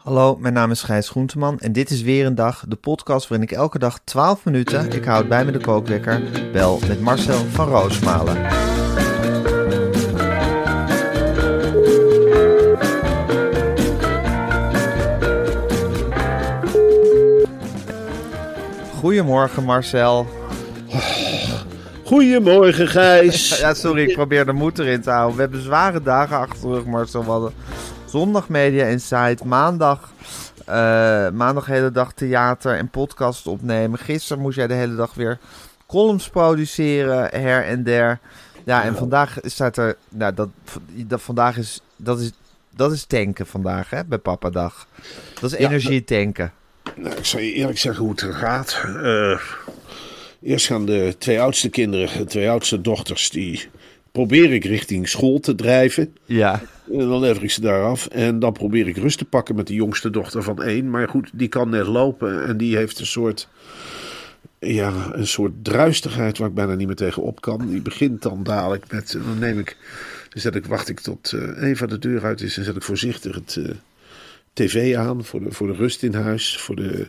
Hallo, mijn naam is Gijs Groenteman en dit is weer een dag, de podcast waarin ik elke dag 12 minuten, ik houd bij me de kookwekker, bel met Marcel van Roosmalen. Goedemorgen Marcel. Goedemorgen, Gijs. Ja, sorry, ik probeer de moed erin te houden. We hebben zware dagen achter de rug, Marcel. We hadden zondag Media Insight, maandag, eh, maandag hele dag theater en podcast opnemen. Gisteren moest jij de hele dag weer columns produceren, her en der. Ja, en vandaag staat er, nou, dat, dat, vandaag is, dat is, dat is tanken vandaag, hè, bij Papadag. Dat is Ja, energie tanken. Nou, ik zal je eerlijk zeggen hoe het er gaat. Eh, eerst gaan de twee oudste kinderen, de twee oudste dochters, die probeer ik richting school te drijven. Ja, En dan lever ik ze daar af. En dan probeer ik rust te pakken met de jongste dochter van één. Maar goed, die kan net lopen. En die heeft een soort, ja, een soort druistigheid waar ik bijna niet meer tegen op kan. Die begint dan dadelijk met, dan neem ik, dan zet ik, wacht ik tot eh Eva de deur uit is. En zet ik voorzichtig het eh, tv aan voor de, voor de rust in huis. Voor de,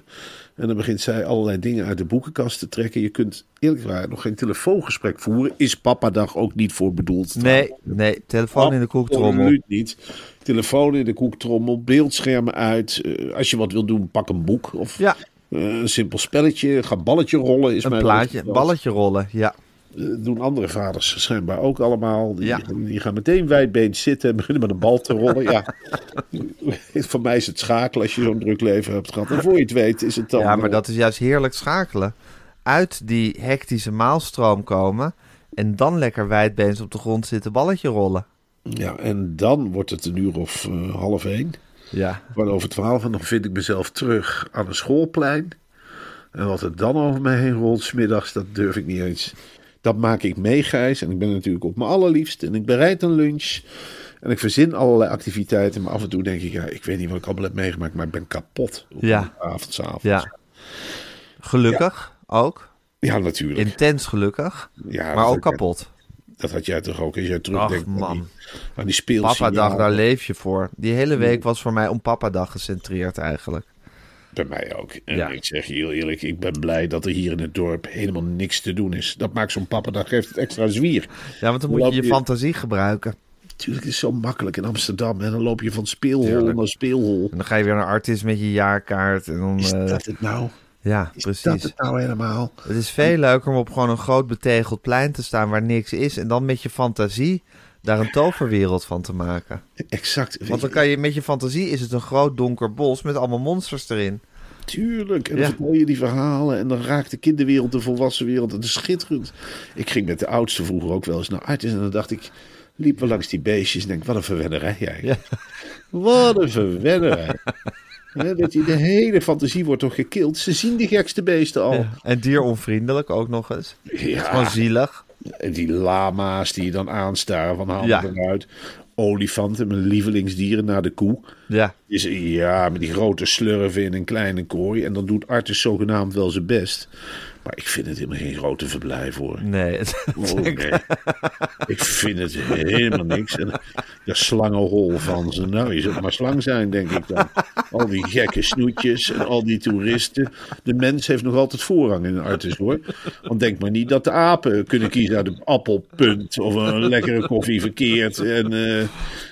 en dan begint zij allerlei dingen uit de boekenkast te trekken. Je kunt eerlijk waar nog geen telefoongesprek voeren. Is papadag ook niet voor bedoeld. nee, nee, telefoon in de koektrommel. Absoluut niet. Telefoon in de koektrommel, beeldschermen uit. Eh, als je wat wil doen, pak een boek. Of Ja, eh, een simpel spelletje. Ga balletje rollen. Is een mijn plaatje, balletje rollen, ja. Doen andere vaders schijnbaar ook allemaal. Die, Ja. die gaan meteen wijdbeens zitten en beginnen met een bal te rollen. ja. Voor mij is het schakelen als je zo'n druk leven hebt gehad. En voor je het weet is het dan... Ja, maar eh, dat is juist heerlijk schakelen. Uit die hectische maalstroom komen en dan lekker wijdbeens op de grond zitten balletje rollen. Ja, en dan wordt het een uur of eh, half één. Ja, Kwart over twaalf en dan vind ik mezelf terug aan een schoolplein. En wat er dan over mij heen rolt, smiddags, dat durf ik niet eens. Dat maak ik mee, Gijs. En ik ben natuurlijk op mijn allerliefst. En ik bereid een lunch. En ik verzin allerlei activiteiten. Maar af en toe denk ik, ja, ik weet niet wat ik allemaal heb meegemaakt. Maar ik ben kapot op Ja. een avond, avonds. ja. Gelukkig ook. Ja, natuurlijk. Intens gelukkig. ja, maar ook had- kapot. Dat had jij toch ook als jij Ach terugdenkt aan man. die, aan die speelse Papadag, jaren. daar leef je voor. Die hele week was voor mij om Papadag gecentreerd eigenlijk. Bij mij ook. En Ja. ik zeg je heel eerlijk, ik ben blij dat er hier in het dorp helemaal niks te doen is. Dat maakt zo'n pappadag, geeft het extra zwier. Ja, want dan moet je je fantasie gebruiken. Natuurlijk is het zo makkelijk in Amsterdam. En dan loop je van speelhol Tuurlijk. naar speelhol. En dan ga je weer naar Artis met je jaarkaart. En dan, Is eh, dat het nou? ja, Is precies. dat het nou helemaal? Het is veel leuker om op gewoon een groot betegeld plein te staan waar niks is. En dan met je fantasie daar een toverwereld van te maken. Exact. Want dan kan je met je fantasie is het een groot donker bos met allemaal monsters erin. Tuurlijk. En Ja. dan vertel je die verhalen. En dan raakt de kinderwereld de volwassen wereld. Dat is schitterend. Ik ging met de oudste vroeger ook wel eens naar Artis. En dan dacht ik, liepen we langs die beestjes. En denk, wat een verwennerij jij. Ja. Wat een verwennerij. Dat je de hele fantasie wordt toch gekild. Ze zien die gekste beesten al. En dieronvriendelijk ook nog eens. Ja. Gewoon zielig. Die lama's die je dan aanstaren van Ja. ja. eruit. Olifanten, mijn lievelingsdieren, naar de koe. Ja, Is, ja, met die grote slurven in een kleine kooi. En dan doet Artis zogenaamd wel zijn best. Maar ik vind het helemaal geen grote verblijf hoor. nee. Oh, nee. Ik vind het helemaal niks. En de slangenhol van ze. Nou, je zult maar slang zijn, denk ik dan. Al die gekke snoetjes en al die toeristen. De mens heeft nog altijd voorrang in Artis hoor. Want denk maar niet dat de apen kunnen kiezen uit een appelpunt. Of een lekkere koffie verkeerd. En, eh,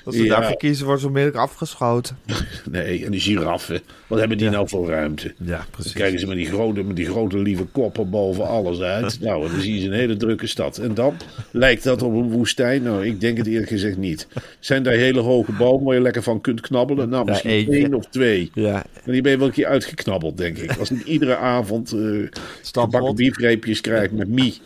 Als ze Ja. daarvoor kiezen, worden ze onmiddellijk afgeschoten. Nee, en die giraffen. Wat hebben die nou voor ruimte? Ja, Dan precies. kijken ze met die grote, met die grote lieve koppen boven alles uit. Nou, en dan zie je ze een hele drukke stad. En dan lijkt dat op een woestijn. Nou, ik denk het eerlijk gezegd niet. Zijn daar hele hoge bomen waar je lekker van kunt knabbelen? Nou, misschien één of twee. Ja, En die ben je wel een keer uitgeknabbeld, denk ik. Als ik iedere avond eh Stampot. gebakken biefreepjes krijg met mie.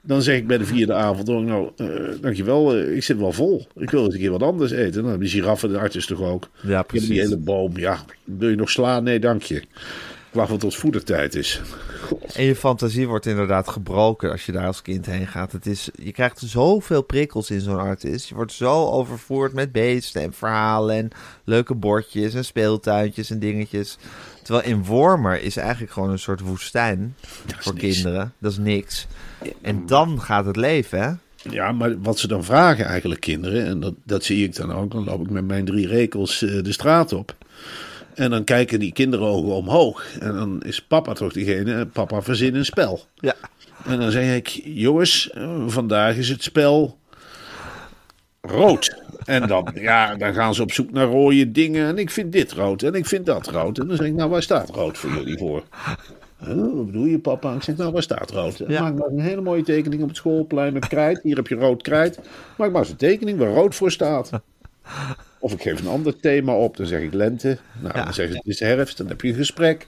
Dan zeg ik bij de vierde avond ook, nou, eh, dankjewel, eh, ik zit wel vol. Ik wil eens een keer wat anders eten. Nou, hebben die giraffen, de arts toch ook. ja hebt die precies. hele boom, ja. Wil je nog slaan? Nee, dank je. Ik wacht wel tot voedertijd is. En je fantasie wordt inderdaad gebroken als je daar als kind heen gaat. Het is, je krijgt zoveel prikkels in zo'n artis. Je wordt zo overvoerd met beesten en verhalen en leuke bordjes en speeltuintjes en dingetjes. Terwijl in Wormer is eigenlijk gewoon een soort woestijn voor niks. kinderen. Dat is niks. En dan gaat het leven, hè? Ja, maar wat ze dan vragen eigenlijk kinderen, en dat, dat zie ik dan ook, dan loop ik met mijn drie rekels eh, de straat op. En dan kijken die kinderogen omhoog. En dan is papa toch degene, papa verzin een spel. Ja. En dan zeg ik, jongens, eh, vandaag is het spel rood. En dan, ja, dan gaan ze op zoek naar rode dingen. En ik vind dit rood en ik vind dat rood. En dan zeg ik, nou, waar staat rood voor jullie voor? Huh, wat bedoel je, papa? Ik zeg, nou, waar staat rood? Ja. Maak maar een hele mooie tekening op het schoolplein met krijt. Hier heb je rood krijt. Maak maar eens een tekening waar rood voor staat. Of ik geef een ander thema op. Dan zeg ik lente. Nou, Ja. dan zeggen ze, het is herfst. Dan heb je een gesprek.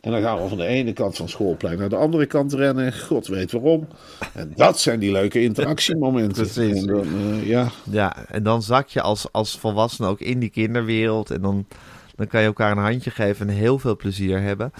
En dan gaan we van de ene kant van het schoolplein naar de andere kant rennen. God weet waarom. En dat zijn die leuke interactiemomenten. Precies. En dan, eh, ja, Ja, en dan zak je als, als volwassene ook in die kinderwereld. En dan, dan kan je elkaar een handje geven en heel veel plezier hebben.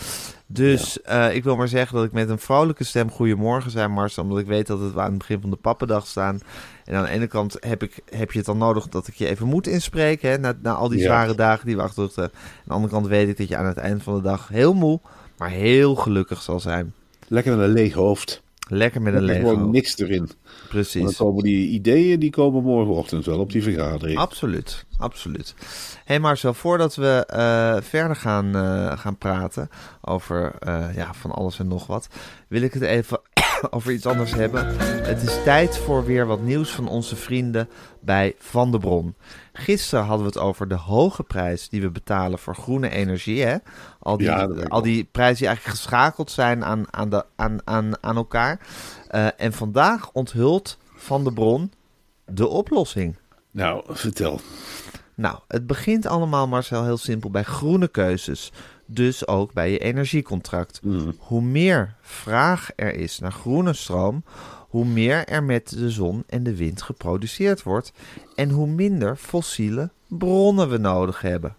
Dus eh, ik wil maar zeggen dat ik met een vrolijke stem goedemorgen zei, Marcel. Omdat ik weet dat het we aan het begin van de pappendag staan. En aan de ene kant heb, ik, heb je het dan nodig dat ik je even moet inspreken. Hè, na, na al die Ja. zware dagen die we achter de hebben. Aan de andere kant weet ik dat je aan het eind van de dag heel moe, maar heel gelukkig zal zijn. lekker met een leeg hoofd. Lekker met een Er lege gewoon niks erin. En dan Precies. komen die ideeën, die komen morgenochtend wel op die vergadering. Absoluut, absoluut. Hé hey Marcel, voordat we eh, verder gaan, eh, gaan praten over eh, ja, van alles en nog wat, wil ik het even over iets anders hebben. Het is tijd voor weer wat nieuws van onze vrienden bij Van der Bron. Gisteren hadden we het over de hoge prijs die we betalen voor groene energie. Hè? Al, die, Ja, al die prijzen die eigenlijk geschakeld zijn aan, aan, de, aan, aan, aan elkaar. Eh, en vandaag onthult Van der Bron de oplossing. Nou, vertel. Nou, het begint allemaal, Marcel, heel simpel bij groene keuzes. Dus ook bij je energiecontract. Hoe meer vraag er is naar groene stroom, hoe meer er met de zon en de wind geproduceerd wordt. En hoe minder fossiele bronnen we nodig hebben.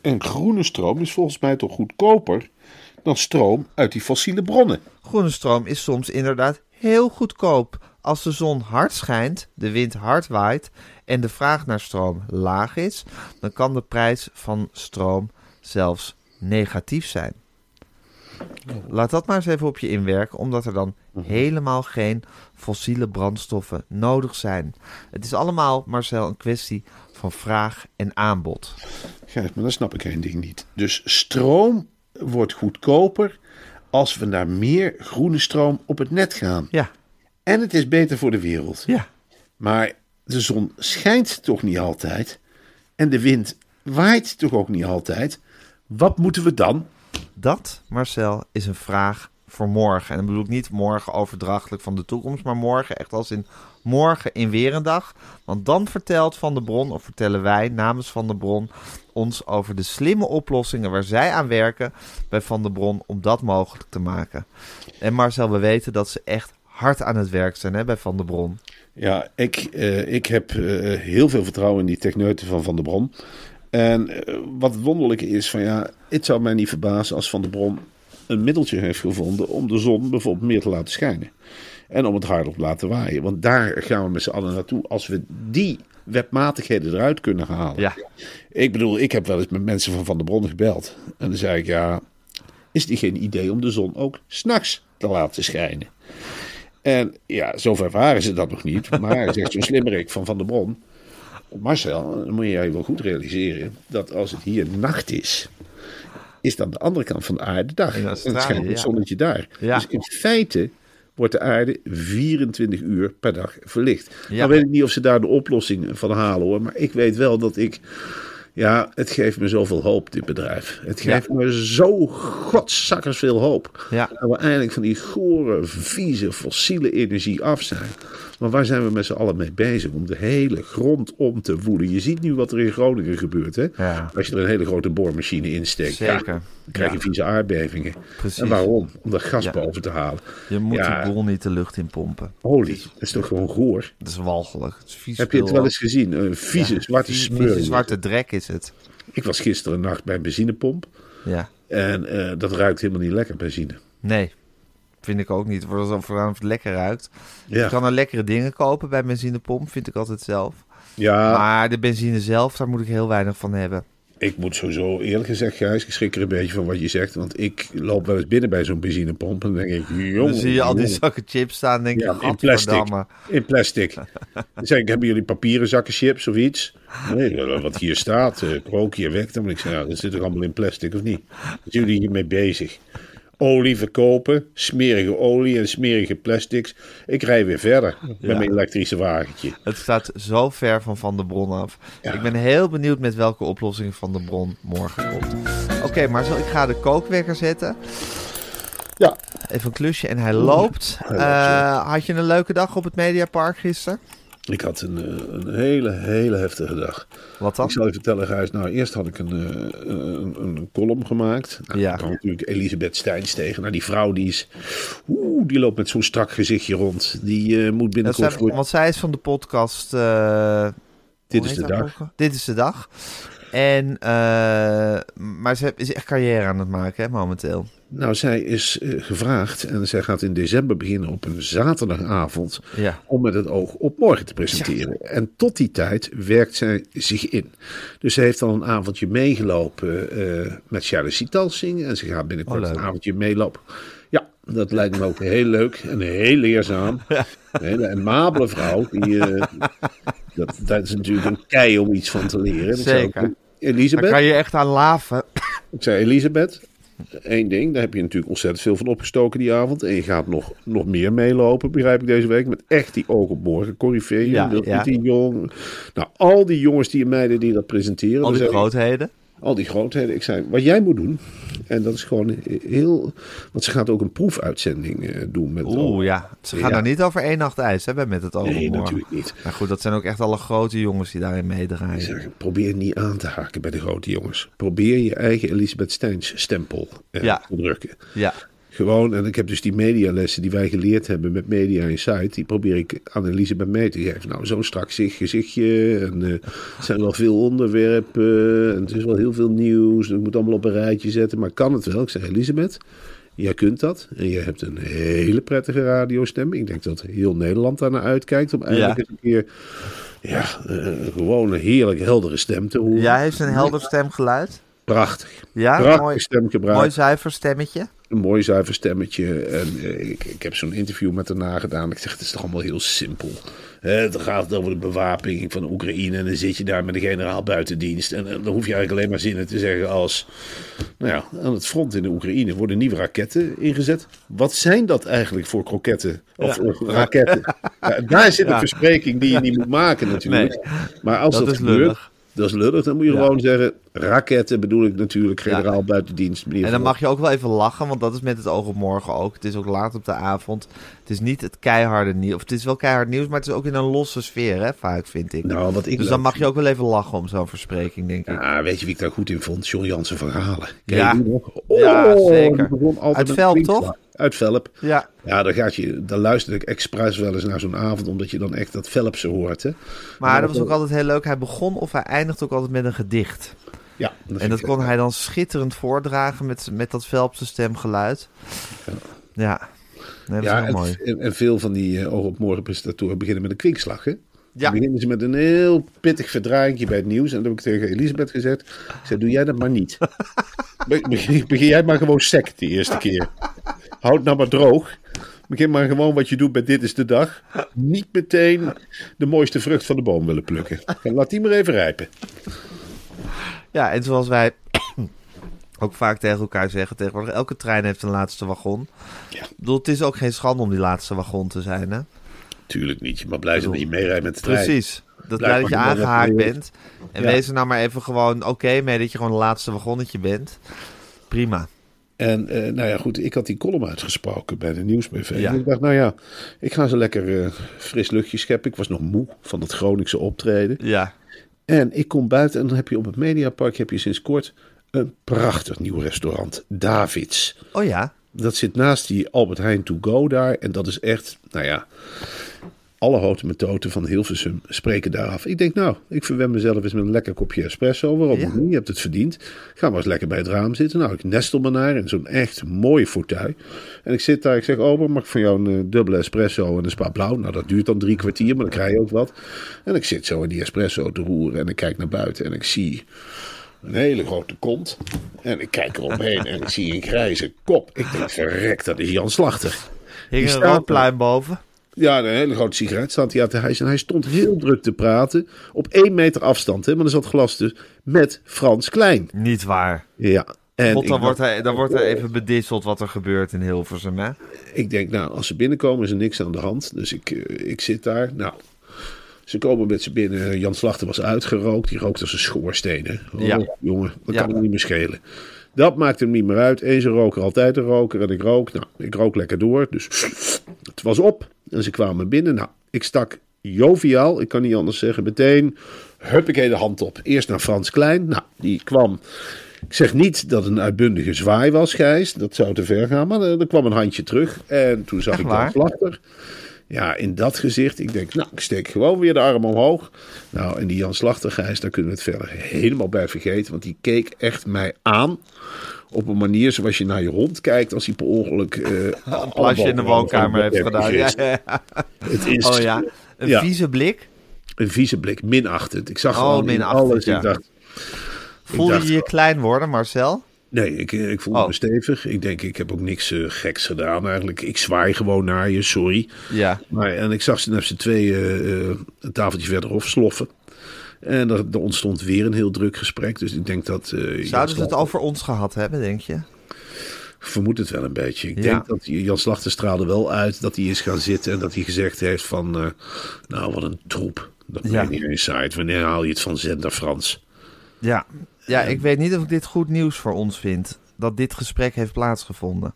En groene stroom is volgens mij toch goedkoper dan stroom uit die fossiele bronnen. Groene stroom is soms inderdaad heel goedkoop. Als de zon hard schijnt, de wind hard waait en de vraag naar stroom laag is, dan kan de prijs van stroom zelfs negatief zijn. Laat dat maar eens even op je inwerken, omdat er dan helemaal geen fossiele brandstoffen nodig zijn. Het is allemaal, Marcel, een kwestie van vraag en aanbod. Gijs, maar dan snap ik één ding niet. Dus stroom wordt goedkoper als we naar meer groene stroom op het net gaan. Ja, En het is beter voor de wereld. ja. Maar de zon schijnt toch niet altijd? En de wind waait toch ook niet altijd? Wat moeten we dan? Dat, Marcel, is een vraag voor morgen. En dan bedoel ik niet morgen overdrachtelijk van de toekomst, maar morgen echt als in morgen in weer een dag. Want dan vertelt Van der Bron, of vertellen wij namens Van der Bron, ons over de slimme oplossingen waar zij aan werken bij Van der Bron om dat mogelijk te maken. En Marcel, we weten dat ze echt hard aan het werk zijn hè, bij Van der Bron. Ja, ik, eh, ik heb eh, heel veel vertrouwen in die techneuten van Van der Bron. En eh, wat het wonderlijke is, van ja, het zou mij niet verbazen als Van der Bron een middeltje heeft gevonden om de zon bijvoorbeeld meer te laten schijnen. En om het hardop te laten waaien. Want daar gaan we met z'n allen naartoe als we die wetmatigheden eruit kunnen halen. Ja. Ik bedoel, ik heb wel eens met mensen van Van der Bron gebeld. En dan zei ik, ja, is het niet geen idee om de zon ook s'nachts te laten schijnen? En ja, zover waren ze dat nog niet. Maar zegt zo'n slimmerik van Van der Bron. Marcel, dan moet je je wel goed realiseren dat als het hier nacht is, is dan de andere kant van de aarde dag. En het schijnt het zonnetje daar. Dus in feite wordt de aarde 24 uur per dag verlicht. Ja. Nou weet ik niet of ze daar de oplossing van halen hoor. Maar ik weet wel dat ik... Ja, het geeft me zoveel hoop, dit bedrijf. Het geeft me zo godzakkers veel hoop. Ja. Dat we eindelijk van die gore, vieze, fossiele energie af zijn. Maar waar zijn we met z'n allen mee bezig? Om de hele grond om te woelen. Je ziet nu wat er in Groningen gebeurt. Hè? Ja. Als je er een hele grote boormachine insteekt. Zeker. Ja, dan krijg je vieze aardbevingen. Precies. En waarom? Om dat gas boven te halen. Je moet Ja. die boel niet de lucht in pompen. Olie, dat is toch gewoon goor? Dat is walgelijk. Het is vies Heb je het wel eens gezien? Een vieze, zwarte smeur. vieze zwarte drek is het. Ik was gisteren nacht bij een benzinepomp. Ja. En eh, dat ruikt helemaal niet lekker, benzine. Nee, vind ik ook niet. Of het lekker ruikt. Ja. Je kan er lekkere dingen kopen bij benzinepomp, vind ik altijd zelf. Ja, Maar de benzine zelf, daar moet ik heel weinig van hebben. ik moet sowieso eerlijk gezegd, Gijs, ik schrik er een beetje van wat je zegt. Want ik loop wel eens binnen bij zo'n benzinepomp en dan denk ik, jongen, Dan zie je al die zakken chips staan en denk je, Ja, in plastic. In plastic. Dan zeg ik, hebben jullie papieren zakken chips of iets? Nee, eh, wat hier staat, uh, rook hier weg. Dan moet ik zeggen, ja, dat zit toch allemaal in plastic of niet? Dan zijn jullie hiermee bezig. Olie verkopen, smerige olie en smerige plastics. Ik rij weer verder met Ja. mijn elektrische wagentje. Het staat zo ver van Van de Bron af. Ik ben heel benieuwd met welke oplossing Van de Bron morgen komt. Oké, maar ik ga de kookwekker zetten. Ja, Even een klusje en hij loopt. Eh, had je een leuke dag op het Mediapark gisteren? Ik had een, eh, een hele, hele heftige dag. Wat dan? Ik zal je vertellen, Gijs. Nou, eerst had ik een, eh, een, een column gemaakt. Nou, Ja. Dan kwam natuurlijk Elisabeth Steins tegen. Nou, die vrouw die is... Oeh, die loopt met zo'n strak gezichtje rond. Die eh, moet Dat binnenkort... zijn, voor- want zij is van de podcast. Dit is de dag. ook? Dit is de dag. En, maar ze is echt carrière aan het maken, hè, momenteel. Nou, zij is eh, gevraagd en zij gaat in december beginnen op een zaterdagavond Ja. om met het oog op morgen te presenteren. En tot die tijd werkt zij zich in. Dus ze heeft al een avondje meegelopen eh, met Charles Talsing en ze gaat binnenkort Oh, een avondje meelopen. Ja, dat lijkt me ook heel leuk en heel leerzaam. Een hele amabele vrouw. Die, eh, dat, dat is natuurlijk een kei om iets van te leren. Zeker. Elisabeth? Kan je echt aan laven. Ik zei, Elisabeth, één ding, daar heb je natuurlijk ontzettend veel van opgestoken die avond. En je gaat nog, nog meer meelopen, begrijp ik deze week, met echt die oog op morgen. Corrie Ja, ja, die jong. Nou, al die jongens die en meiden die dat presenteren. Al die ik- grootheden. al die grootheden. Ik zei, wat jij moet doen, en dat is gewoon heel... Want ze gaat ook een proefuitzending eh, doen. Met Oeh, ja. Ze gaan daar niet over één nacht ijs hebben met het oog Nee, natuurlijk niet. Maar goed, dat zijn ook echt alle grote jongens die daarin meedraaien. Zeg, probeer niet aan te haken bij de grote jongens. Probeer je eigen Elisabeth Steins stempel eh, Ja. te drukken. Ja, Gewoon, en ik heb dus die medialessen die wij geleerd hebben met Media Insight, die probeer ik aan Elisabeth mee te geven. Nou, zo'n strak zich- gezichtje, en eh, er zijn wel veel onderwerpen, en het is wel heel veel nieuws, ik moet allemaal op een rijtje zetten, maar kan het wel? Ik zeg, Elisabeth, jij kunt dat, en je hebt een hele prettige radiostem. Ik denk dat heel Nederland daar naar uitkijkt, om eigenlijk Ja. eens een keer, ja, eh, gewoon een heerlijk heldere stem te horen. jij heeft een helder stemgeluid. Prachtig. Ja, Prachtig mooi, stemgebruik. mooi zuiver stemmetje. Een mooi zuiver stemmetje. En eh, ik, ik heb zo'n interview met haar nagedaan. Ik zeg, het is toch allemaal heel simpel. Dan gaat het over de bewapening van Oekraïne. En dan zit je daar met de generaal buitendienst. En, en dan hoef je eigenlijk alleen maar zinnen te zeggen als... Nou ja, aan het front in de Oekraïne worden nieuwe raketten ingezet. Wat zijn dat eigenlijk voor kroketten? Of of raketten? Ja, daar zit een Ja. verspreking die je niet moet maken natuurlijk. Maar als Dat dat, is gebeurt... lullig. Dat is lullig. Dan moet je Ja. gewoon zeggen... Raketten bedoel ik natuurlijk. Generaal buitendienst. meneer En dan Van- mag je ook wel even lachen, want dat is met het oog op morgen ook. Het is ook laat op de avond. Het is niet het keiharde nieuws. Of het is wel keihard nieuws, maar het is ook in een losse sfeer, hè, vaak vind ik. Nou, wat ik dus dan mag vind- je ook wel even lachen om zo'n verspreking, denk ik. Ja, weet je wie ik daar goed in vond? John Jansen van Galen. Ken je Ja. nog? Oh, Ja, zeker. Uit kwinkslag. toch? Uit Velp. Ja, Ja, dan, gaat je, dan luister ik expres wel eens naar zo'n avond, omdat je dan echt dat Velpse hoort. Hè? maar dat was ook altijd heel leuk. Hij begon of hij eindigt ook altijd met een gedicht. Ja, En dat kon hij dan schitterend voordragen met, met dat Velpse stemgeluid. Ja, nee, dat is Ja, en, mooi. en, en veel van die uh, oog op morgen presentatoren beginnen met een kwinkslag. Hè? Ja. Dan beginnen ze met een heel pittig verdraaiing bij het nieuws. En dat heb ik tegen Elisabeth gezegd. Ik zei, doe jij dat maar niet. Be- begin, begin jij maar gewoon sec de eerste keer. Houd nou maar droog. Begin maar gewoon wat je doet bij Dit is de Dag. Niet meteen de mooiste vrucht van de boom willen plukken. En laat die maar even rijpen. Ja, en zoals wij ook vaak tegen elkaar zeggen tegenwoordig. Elke trein heeft een laatste wagon. Ja. Ik bedoel, het is ook geen schande om die laatste wagon te zijn, hè? Tuurlijk niet. Je mag blij zijn dat je meerijdt met de trein. Precies. Dat blij dat je aangehaakt bent. En Ja. wees er nou maar even gewoon oké mee dat je gewoon het laatste wagonnetje bent. Prima. En eh, nou ja, goed, ik had die column uitgesproken bij de Nieuwsbv. Ja. En ik dacht, nou ja, ik ga ze lekker eh, fris luchtje scheppen. Ik was nog moe van dat Groningse optreden. Ja. En ik kom buiten en dan heb je op het Mediapark heb je sinds kort een prachtig nieuw restaurant, Davids. Oh ja. Dat zit naast die Albert Heijn To Go daar. En dat is echt, nou ja, alle houten methoden van Hilversum spreken daar af. Ik denk, nou, ik verwen mezelf eens met een lekker kopje espresso. Waarom Ja. niet? Je hebt het verdiend. Ga maar eens lekker bij het raam zitten. Nou, ik nestel me naar in zo'n echt mooie fauteuil. En ik zit daar, ik zeg, Ober, mag ik van jou een eh, dubbele espresso en een spa blauw? Nou, dat duurt dan drie kwartier, maar dan krijg je ook wat. En ik zit zo in die espresso te roeren en ik kijk naar buiten en ik zie een hele grote kont. En ik kijk eromheen en ik zie een grijze kop. Ik denk, verrek, dat is Jan Slachter. Hing een rookpluim boven. Ja, een hele grote sigaret staat hij uit. En hij stond heel druk te praten. Op één meter afstand, hè, maar er zat glas dus. Met Frans Klein. Niet waar. Ja. En God, dan, wordt er, dan wordt er even bedisseld wat er gebeurt in Hilversum, hè? ik denk, nou, als ze binnenkomen is er niks aan de hand. Dus ik, eh, ik zit daar. Nou, ze komen met ze binnen. Jan Slachter was uitgerookt. Die rookt als een schoorsteen. hè. Oh, Ja. jongen, dat Ja. kan hem niet meer schelen. Dat maakt hem niet meer uit. Eens een roker, altijd een roker. En ik rook. Nou, ik rook lekker door. Dus het was op. En ze kwamen binnen. Nou, ik stak joviaal, ik kan niet anders zeggen, meteen, huppakee de hand op. Eerst naar Frans Klein. Nou, die kwam... Ik zeg niet dat het een uitbundige zwaai was, Gijs. Dat zou te ver gaan. Maar er, er kwam een handje terug. En toen zag Echt ik waar? Jan Slachter. Ja, in dat gezicht. Ik denk, nou, ik steek gewoon weer de arm omhoog. Nou, en die Jan Slachter, Gijs, daar kunnen we het verder helemaal bij vergeten. Want die keek echt mij aan. Op een manier zoals je naar je hond kijkt als hij per ongeluk... eh Een plasje in de woonkamer heeft gedaan. Ja, ja, ja. Het is Oh ja. Een vieze blik. een vieze blik, minachtend. Ik zag Oh, gewoon in alles. Ik dacht, Voel je dacht- je klein worden, Marcel? nee, ik, eh, ik voel Oh. me stevig. Ik denk, ik heb ook niks eh, geks gedaan eigenlijk. Ik zwaai gewoon naar je, sorry. Ja. Maar, en ik zag ze net z'n tweeën eh, een tafeltje verderop sloffen. En er, er ontstond weer een heel druk gesprek. Dus ik denk dat... eh, Zouden ze het Slachter- over ons gehad hebben, denk je? Ik vermoed het wel een beetje. Ik Ja. denk dat Jan Slachter straalde wel uit dat hij is gaan zitten. En dat hij gezegd heeft van... eh, nou, wat een troep. Dat Ja. ben je inside. Wanneer haal je het van Zender Frans? Ja. Ja, ik weet niet of ik dit goed nieuws voor ons vind. Dat dit gesprek heeft plaatsgevonden.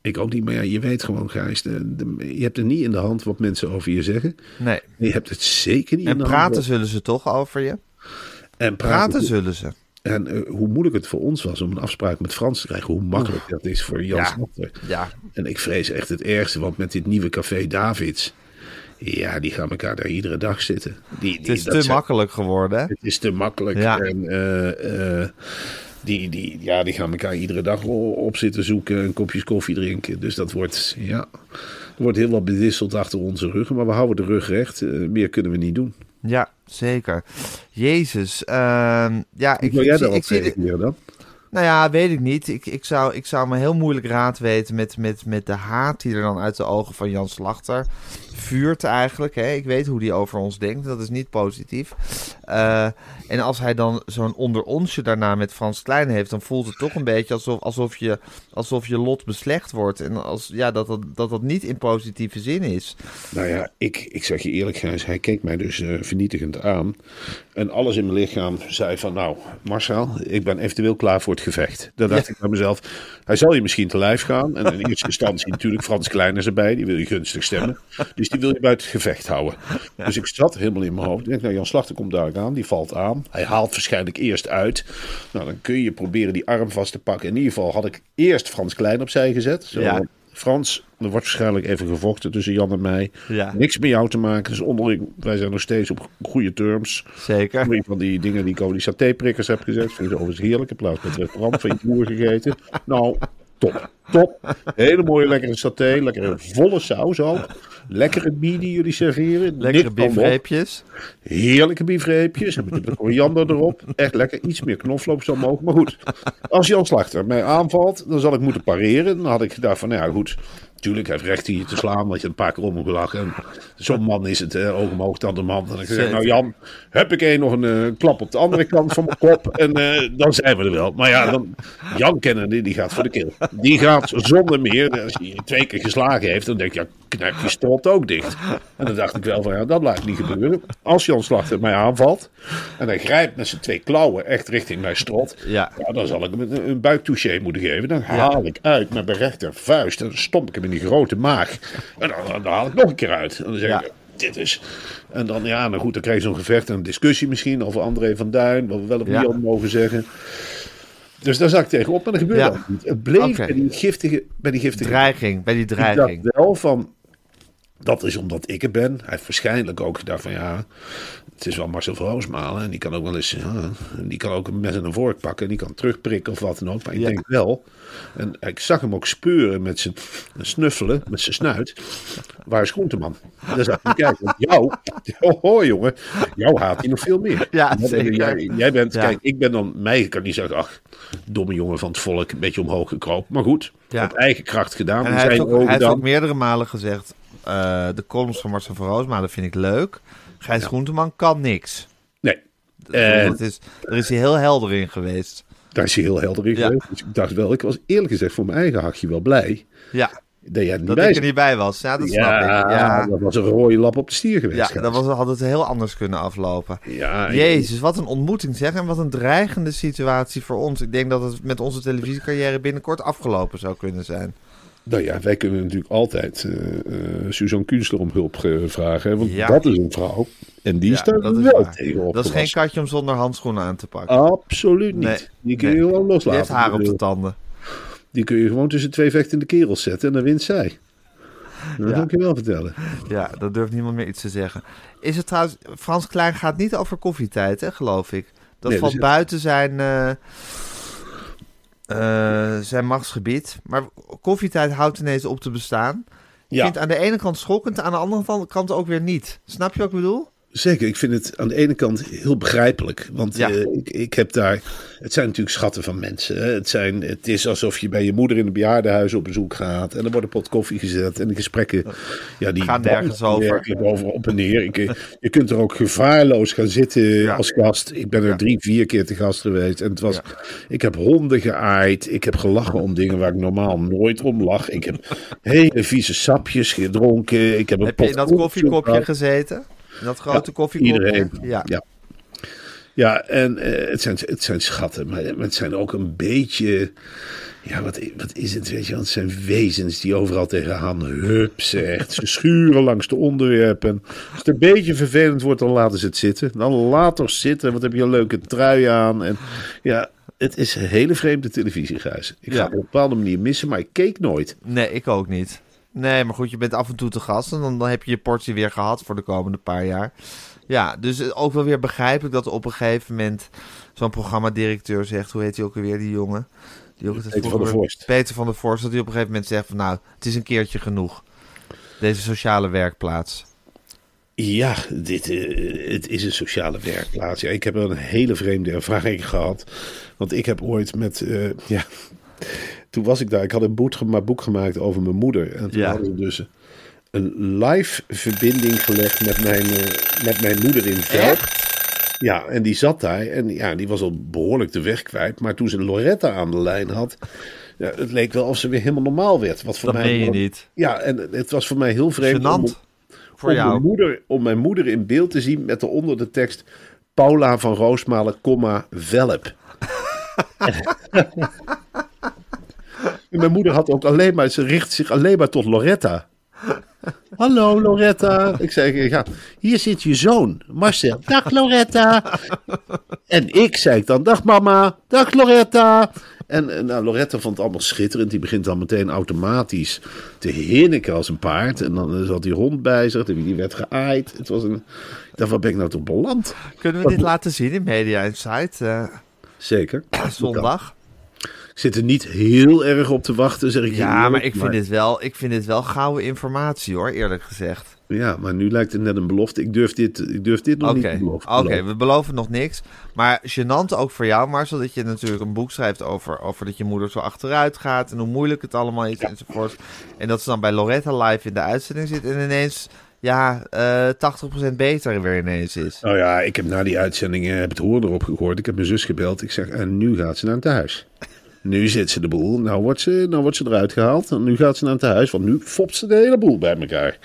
Ik ook niet, maar ja, je weet gewoon, Gijs. De, de- je hebt het niet in de hand wat mensen over je zeggen. Nee. Je hebt het zeker niet En in de praten hand. wat- zullen ze toch over je? En Praten zullen ze. En eh, hoe moeilijk het voor ons was om een afspraak met Frans te krijgen. Hoe makkelijk dat is voor Jan Ja. Ja. En ik vrees echt het ergste, want met dit nieuwe café Davids... Ja, die gaan elkaar daar iedere dag zitten. Die, die, Het is te zijn- makkelijk geworden, hè? Het is te makkelijk. Ja. En eh, eh, die, die, ja, die gaan elkaar iedere dag op zitten zoeken. En kopjes koffie drinken. Dus dat wordt, ja, er wordt heel wat bedisseld achter onze ruggen. Maar we houden de rug recht. Eh, meer kunnen we niet doen. Ja, zeker. Jezus. ehm, ja, ik, wil jij ik zie, reageren dan? Nou ja, weet ik niet. Ik, ik, zou, ik zou me heel moeilijk raad weten met, met, met de haat die er dan uit de ogen van Jan Slachter vuurt eigenlijk. Hè. Ik weet hoe die over ons denkt. Dat is niet positief. Eh, en als hij dan zo'n onder onsje daarna met Frans Klein heeft, dan voelt het toch een beetje alsof, alsof, je, alsof je lot beslecht wordt. En als, ja, dat, dat, dat dat niet in positieve zin is. Nou ja, ik, ik zeg je eerlijk, Gijs, hij keek mij dus eh, vernietigend aan. En alles in mijn lichaam zei van, nou, Marcel, ik ben eventueel klaar voor gevecht. Dan dacht ik bij mezelf, hij zal je misschien te lijf gaan. En in eerste instantie natuurlijk Frans Klein is erbij, die wil je gunstig stemmen. Dus die wil je buiten het gevecht houden. Dus ik zat helemaal in mijn hoofd. Ik denk, nou, Jan Slachter komt daar aan, die valt aan. Hij haalt waarschijnlijk eerst uit. Nou, dan kun je proberen die arm vast te pakken. In ieder geval had ik eerst Frans Klein opzij gezet. Zo, Ja. Frans, er wordt waarschijnlijk even gevochten tussen Jan en mij. Ja. Niks met jou te maken. Dus onderling, wij zijn nog steeds op goede terms. Zeker. Een van die dingen die ik over die satéprikkers heb gezet. Vind ik overigens heerlijk. In plaats van het restaurant van je boer gegeten. Nou, top. Top. Hele mooie lekkere saté. Lekkere volle saus ook. Lekkere bie die jullie serveren. Lekkere biefreepjes. Heerlijke biefreepjes. En met de koriander erop. Echt lekker. Iets meer knoflook zou mogen. Maar goed. Als Jan Slachter mij aanvalt, dan zal ik moeten pareren. Dan had ik gedacht van, nou ja goed. Tuurlijk, hij heeft recht hier te slaan, want je een paar keer om. En Zo'n man is het, eh, oog omhoog, dan de man. En dan zeg ik, nou Jan, heb ik één nog een eh, klap op de andere kant van mijn kop. En eh, dan zijn we er wel. Maar ja, dan, Jan kennen die, gaat voor de kill. Die gaat zonder meer, als hij twee keer geslagen heeft, dan denk je, ja, knijp je strot ook dicht. En dan dacht ik wel van, ja, dat laat ik niet gebeuren. Als Jan Slachter mij aanvalt en hij grijpt met zijn twee klauwen echt richting mijn strot, Ja. dan zal ik hem een, een buiktouché moeten geven. Dan haal ik uit met mijn rechtervuist en stomp ik hem die grote maag. En dan, dan haal ik nog een keer uit. En dan zeg Ja. ik, dit is... En dan, ja, nou goed, dan krijg je zo'n gevecht en een discussie misschien over André van Duin, wat we wel of niet mogen zeggen. Dus daar zat ik tegenop, maar dat gebeurde Ja. ook niet. Het bleef bij die giftige... Bij die giftige Dreiging, bij die ik dreiging. dacht wel van, dat is omdat ik er ben. Hij heeft waarschijnlijk ook gedacht van ja, het is wel Marcel Roosmalen. En die kan ook wel eens, ja, die kan ook een mes en een vork pakken. En die kan terugprikken of wat dan ook. Maar ik Ja. denk wel, en ik zag hem ook speuren met zijn snuffelen, met zijn snuit. Waar is Groenteman? En dan zag ik want Jou, oh, hoor jongen, jou haat hij nog veel meer. Ja, dan- zeker. Jij, jij bent, Ja. kijk, ik ben dan, mij kan niet zeggen, ach, domme jongen van het volk, een beetje omhoog gekropen. Maar goed, op eigen kracht gedaan. En hij heeft, ook, hij heeft ook meerdere malen gezegd: eh, de columns van Marcel van Roosmalen vind ik leuk. Gijs Groenteman kan niks. Nee, Dat En- is, daar is hij heel helder in geweest. daar is hij heel helder in Ja. geweest. Dus ik dacht wel, ik was eerlijk gezegd voor mijn eigen hakje wel blij Ja, dat jij er niet dat bij ik er niet bij was. Ja, dat snap ja, ik. Ja, dat was een rode lap op de stier geweest. ja dat was, had het heel anders kunnen aflopen. Ja, Jezus, wat een ontmoeting zeg. En wat een dreigende situatie voor ons. Ik denk dat het met onze televisiecarrière binnenkort afgelopen zou kunnen zijn. Nou ja, wij kunnen natuurlijk altijd eh, Suzanne Kunstler om hulp eh, vragen. Hè, want Ja. dat is een vrouw. En die Ja, dat is wel waar. tegen Dat is geen katje om zonder handschoenen aan te pakken. Absoluut niet. Nee. Die kun Nee. je gewoon Die loslaten. heeft haar op de Die- tanden. Die kun je gewoon tussen twee vechtende kerels zetten en dan wint zij. Dat Ja. kan ik je wel vertellen. Ja, daar durft niemand meer iets te zeggen. Is het trouwens, Frans Klein gaat niet over koffietijd, hè, geloof ik. Dat Nee, valt dus- buiten zijn, eh, zijn machtsgebied. Maar koffietijd houdt ineens op te bestaan. Ik Ja. vind het aan de ene kant schokkend, aan de andere kant ook weer niet. Snap je wat ik bedoel? Zeker, ik vind het aan de ene kant heel begrijpelijk. Want Ja. eh, ik, ik heb daar. Het zijn natuurlijk schatten van mensen. Hè. Het, zijn, het is alsof je bij je moeder in een bejaardenhuis op bezoek gaat. En er wordt een pot koffie gezet. En de gesprekken. Ja, die Gaan nergens over. over op en neer. Ik, eh, je kunt er ook gevaarloos gaan zitten Ja. als gast. Ik ben er Ja. drie, vier keer te gast geweest. En het was. Ik heb honden geaaid. Ik heb gelachen om dingen waar ik normaal nooit om lach. Ik heb hele vieze sapjes gedronken. Ik heb een Heb je pot in dat koffiekopje gezeten? Dat grote koffiekopje? iedereen. Ja. Ja. En eh, het, zijn, het zijn schatten, maar het zijn ook een beetje. Ja, wat, wat is het? Weet je, want het zijn wezens die overal tegenaan hup zegt. Ze schuren langs de onderwerpen. Als het een beetje vervelend wordt, dan laten ze het zitten. Dan later zitten. Wat heb je een leuke trui aan? En ja, het is een hele vreemde televisie, Gijs. Ik ga Ja. op een bepaalde manier missen, maar ik keek nooit. Nee, ik ook niet. Nee, maar goed, je bent af en toe te gast en dan, dan heb je je portie weer gehad voor de komende paar jaar. Ja, dus eh, ook wel weer begrijpelijk dat op een gegeven moment zo'n programmadirecteur zegt, hoe heet hij ook alweer, die jongen? Die ook Peter van der Vorst. Peter van der Vorst, dat hij op een gegeven moment zegt van nou, het is een keertje genoeg. Deze sociale werkplaats. Ja, dit, eh, het is een sociale werkplaats. Ja, ik heb wel een hele vreemde ervaring gehad. Want ik heb ooit met. eh, ja, toen was ik daar. Ik had een boek, boek gemaakt over mijn moeder. En toen Ja. hadden we dus een live verbinding gelegd met mijn, eh, met mijn moeder in Velp. Ja, en die zat daar. En ja, die was al behoorlijk de weg kwijt. Maar toen ze Loretta aan de lijn had. Ja, het leek wel of ze weer helemaal normaal werd. Wat voor Dat mij je niet. Ja, en het was voor mij heel vreemd. om- voor om Mijn jou. moeder, om mijn moeder in beeld te zien met eronder de tekst Paula van Roosmalen, comma, Velp. En mijn moeder had ook alleen maar, ze richt zich alleen maar tot Loretta. Hallo Loretta. Ik zei, ja, hier zit je zoon, Marcel. Dag Loretta. En ik zei dan, dag mama, dag Loretta. En nou, Loretta vond het allemaal schitterend. Die begint dan meteen automatisch te hinniken als een paard. En dan zat die hond bij zich, die werd geaaid. Het was een, waar ben ik nou toch beland? Kunnen we dit laten zien in Media Insight eh, Zeker. zondag? Ik zit er niet heel erg op te wachten, zeg ik Ja, maar ik vind, dit wel, ik vind dit wel gouden informatie hoor, eerlijk gezegd. Ja, maar nu lijkt het net een belofte. Ik durf dit, ik durf dit nog niet te beloven. oké, we beloven nog niks. Maar gênant ook voor jou, Marcel, dat je natuurlijk een boek schrijft over, over dat je moeder zo achteruit gaat en hoe moeilijk het allemaal is enzovoort. En dat ze dan bij Loretta live in de uitzending zit en ineens, ja, eh 80% beter weer ineens is. Nou ja, ik heb na die uitzending eh, heb het hoor erop gegooid. Ik heb mijn zus gebeld. Ik zeg, en nu gaat ze naar het huis. Nu zit ze de boel. Nou wordt ze, nou wordt ze eruit gehaald. En nu gaat ze naar het huis. Want nu fopt ze de hele boel bij elkaar.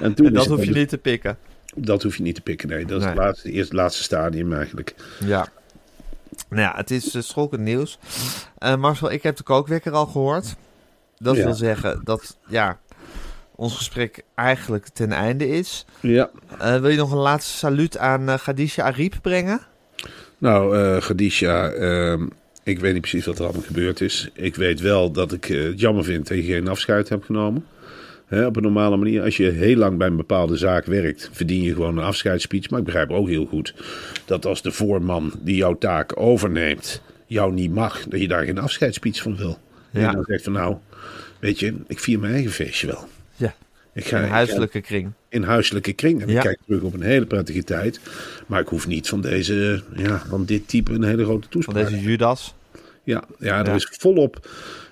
En toen En is dat hoef je niet te pikken. Dat hoef je niet te pikken. Nee, dat is Nee. het laatste, eerst het laatste stadium eigenlijk. Ja. Nou ja, het is uh, schokkend nieuws. Eh, Marcel, ik heb de kookwekker al gehoord. Dat Ja. wil zeggen dat, ja, ons gesprek eigenlijk ten einde is. Ja. Eh, wil je nog een laatste saluut aan uh, Khadija Ariep brengen? Nou, eh Khadija, ehm, ik weet niet precies wat er allemaal gebeurd is. Ik weet wel dat ik het jammer vind dat je geen afscheid hebt genomen. Op een normale manier. Als je heel lang bij een bepaalde zaak werkt, verdien je gewoon een afscheidsspeech. Maar ik begrijp ook heel goed dat als de voorman die jouw taak overneemt, jou niet mag, dat je daar geen afscheidsspeech van wil. Ja. En dan zegt van nou, weet je, ik vier mijn eigen feestje wel. Ik ga, ga- huiselijke kring. in huiselijke kring. En Ja. ik kijk terug op een hele prettige tijd. Maar ik hoef niet van deze, ja, van dit type een hele grote Van toespraak. deze Judas. Ja, ja, er Ja. is volop.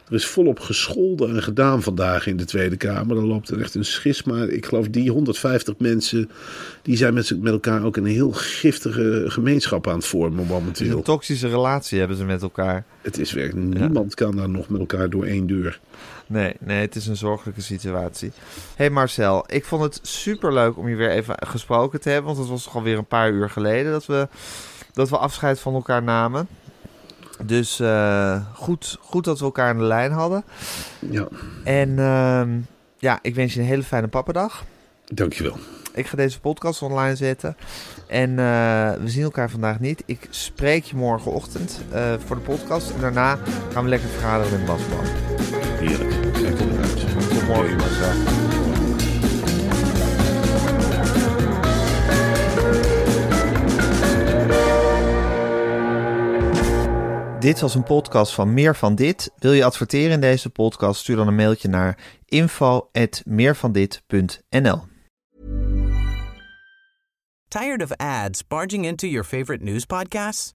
Er is volop gescholden en gedaan vandaag in de Tweede Kamer. Er loopt er echt een schisma. Ik geloof die 150 mensen. die zijn met, met elkaar ook een heel giftige gemeenschap aan het vormen Het momenteel. een toxische relatie hebben ze met elkaar. Het is werkelijk. Niemand kan daar nog met elkaar door één deur. Nee, nee, het is een zorgelijke situatie. hey Marcel, ik vond het super leuk om je weer even gesproken te hebben. Want het was toch alweer een paar uur geleden dat we, dat we afscheid van elkaar namen. Dus eh, goed, goed dat we elkaar aan de lijn hadden. Ja, En ehm, ja, ik wens je een hele fijne pappendag. dankjewel. Ik ga deze podcast online zetten. En eh, we zien elkaar vandaag niet. Ik spreek je morgenochtend eh, voor de podcast. En daarna gaan we lekker vergaderen met Basman. Heerlijk. Kijk er naar uit. Tot morgen. Dit was een podcast van Meer van Dit. Wil je adverteren in deze podcast? Stuur dan een mailtje naar info@meervandit.nl. Tired of ads barging into your favorite news podcasts?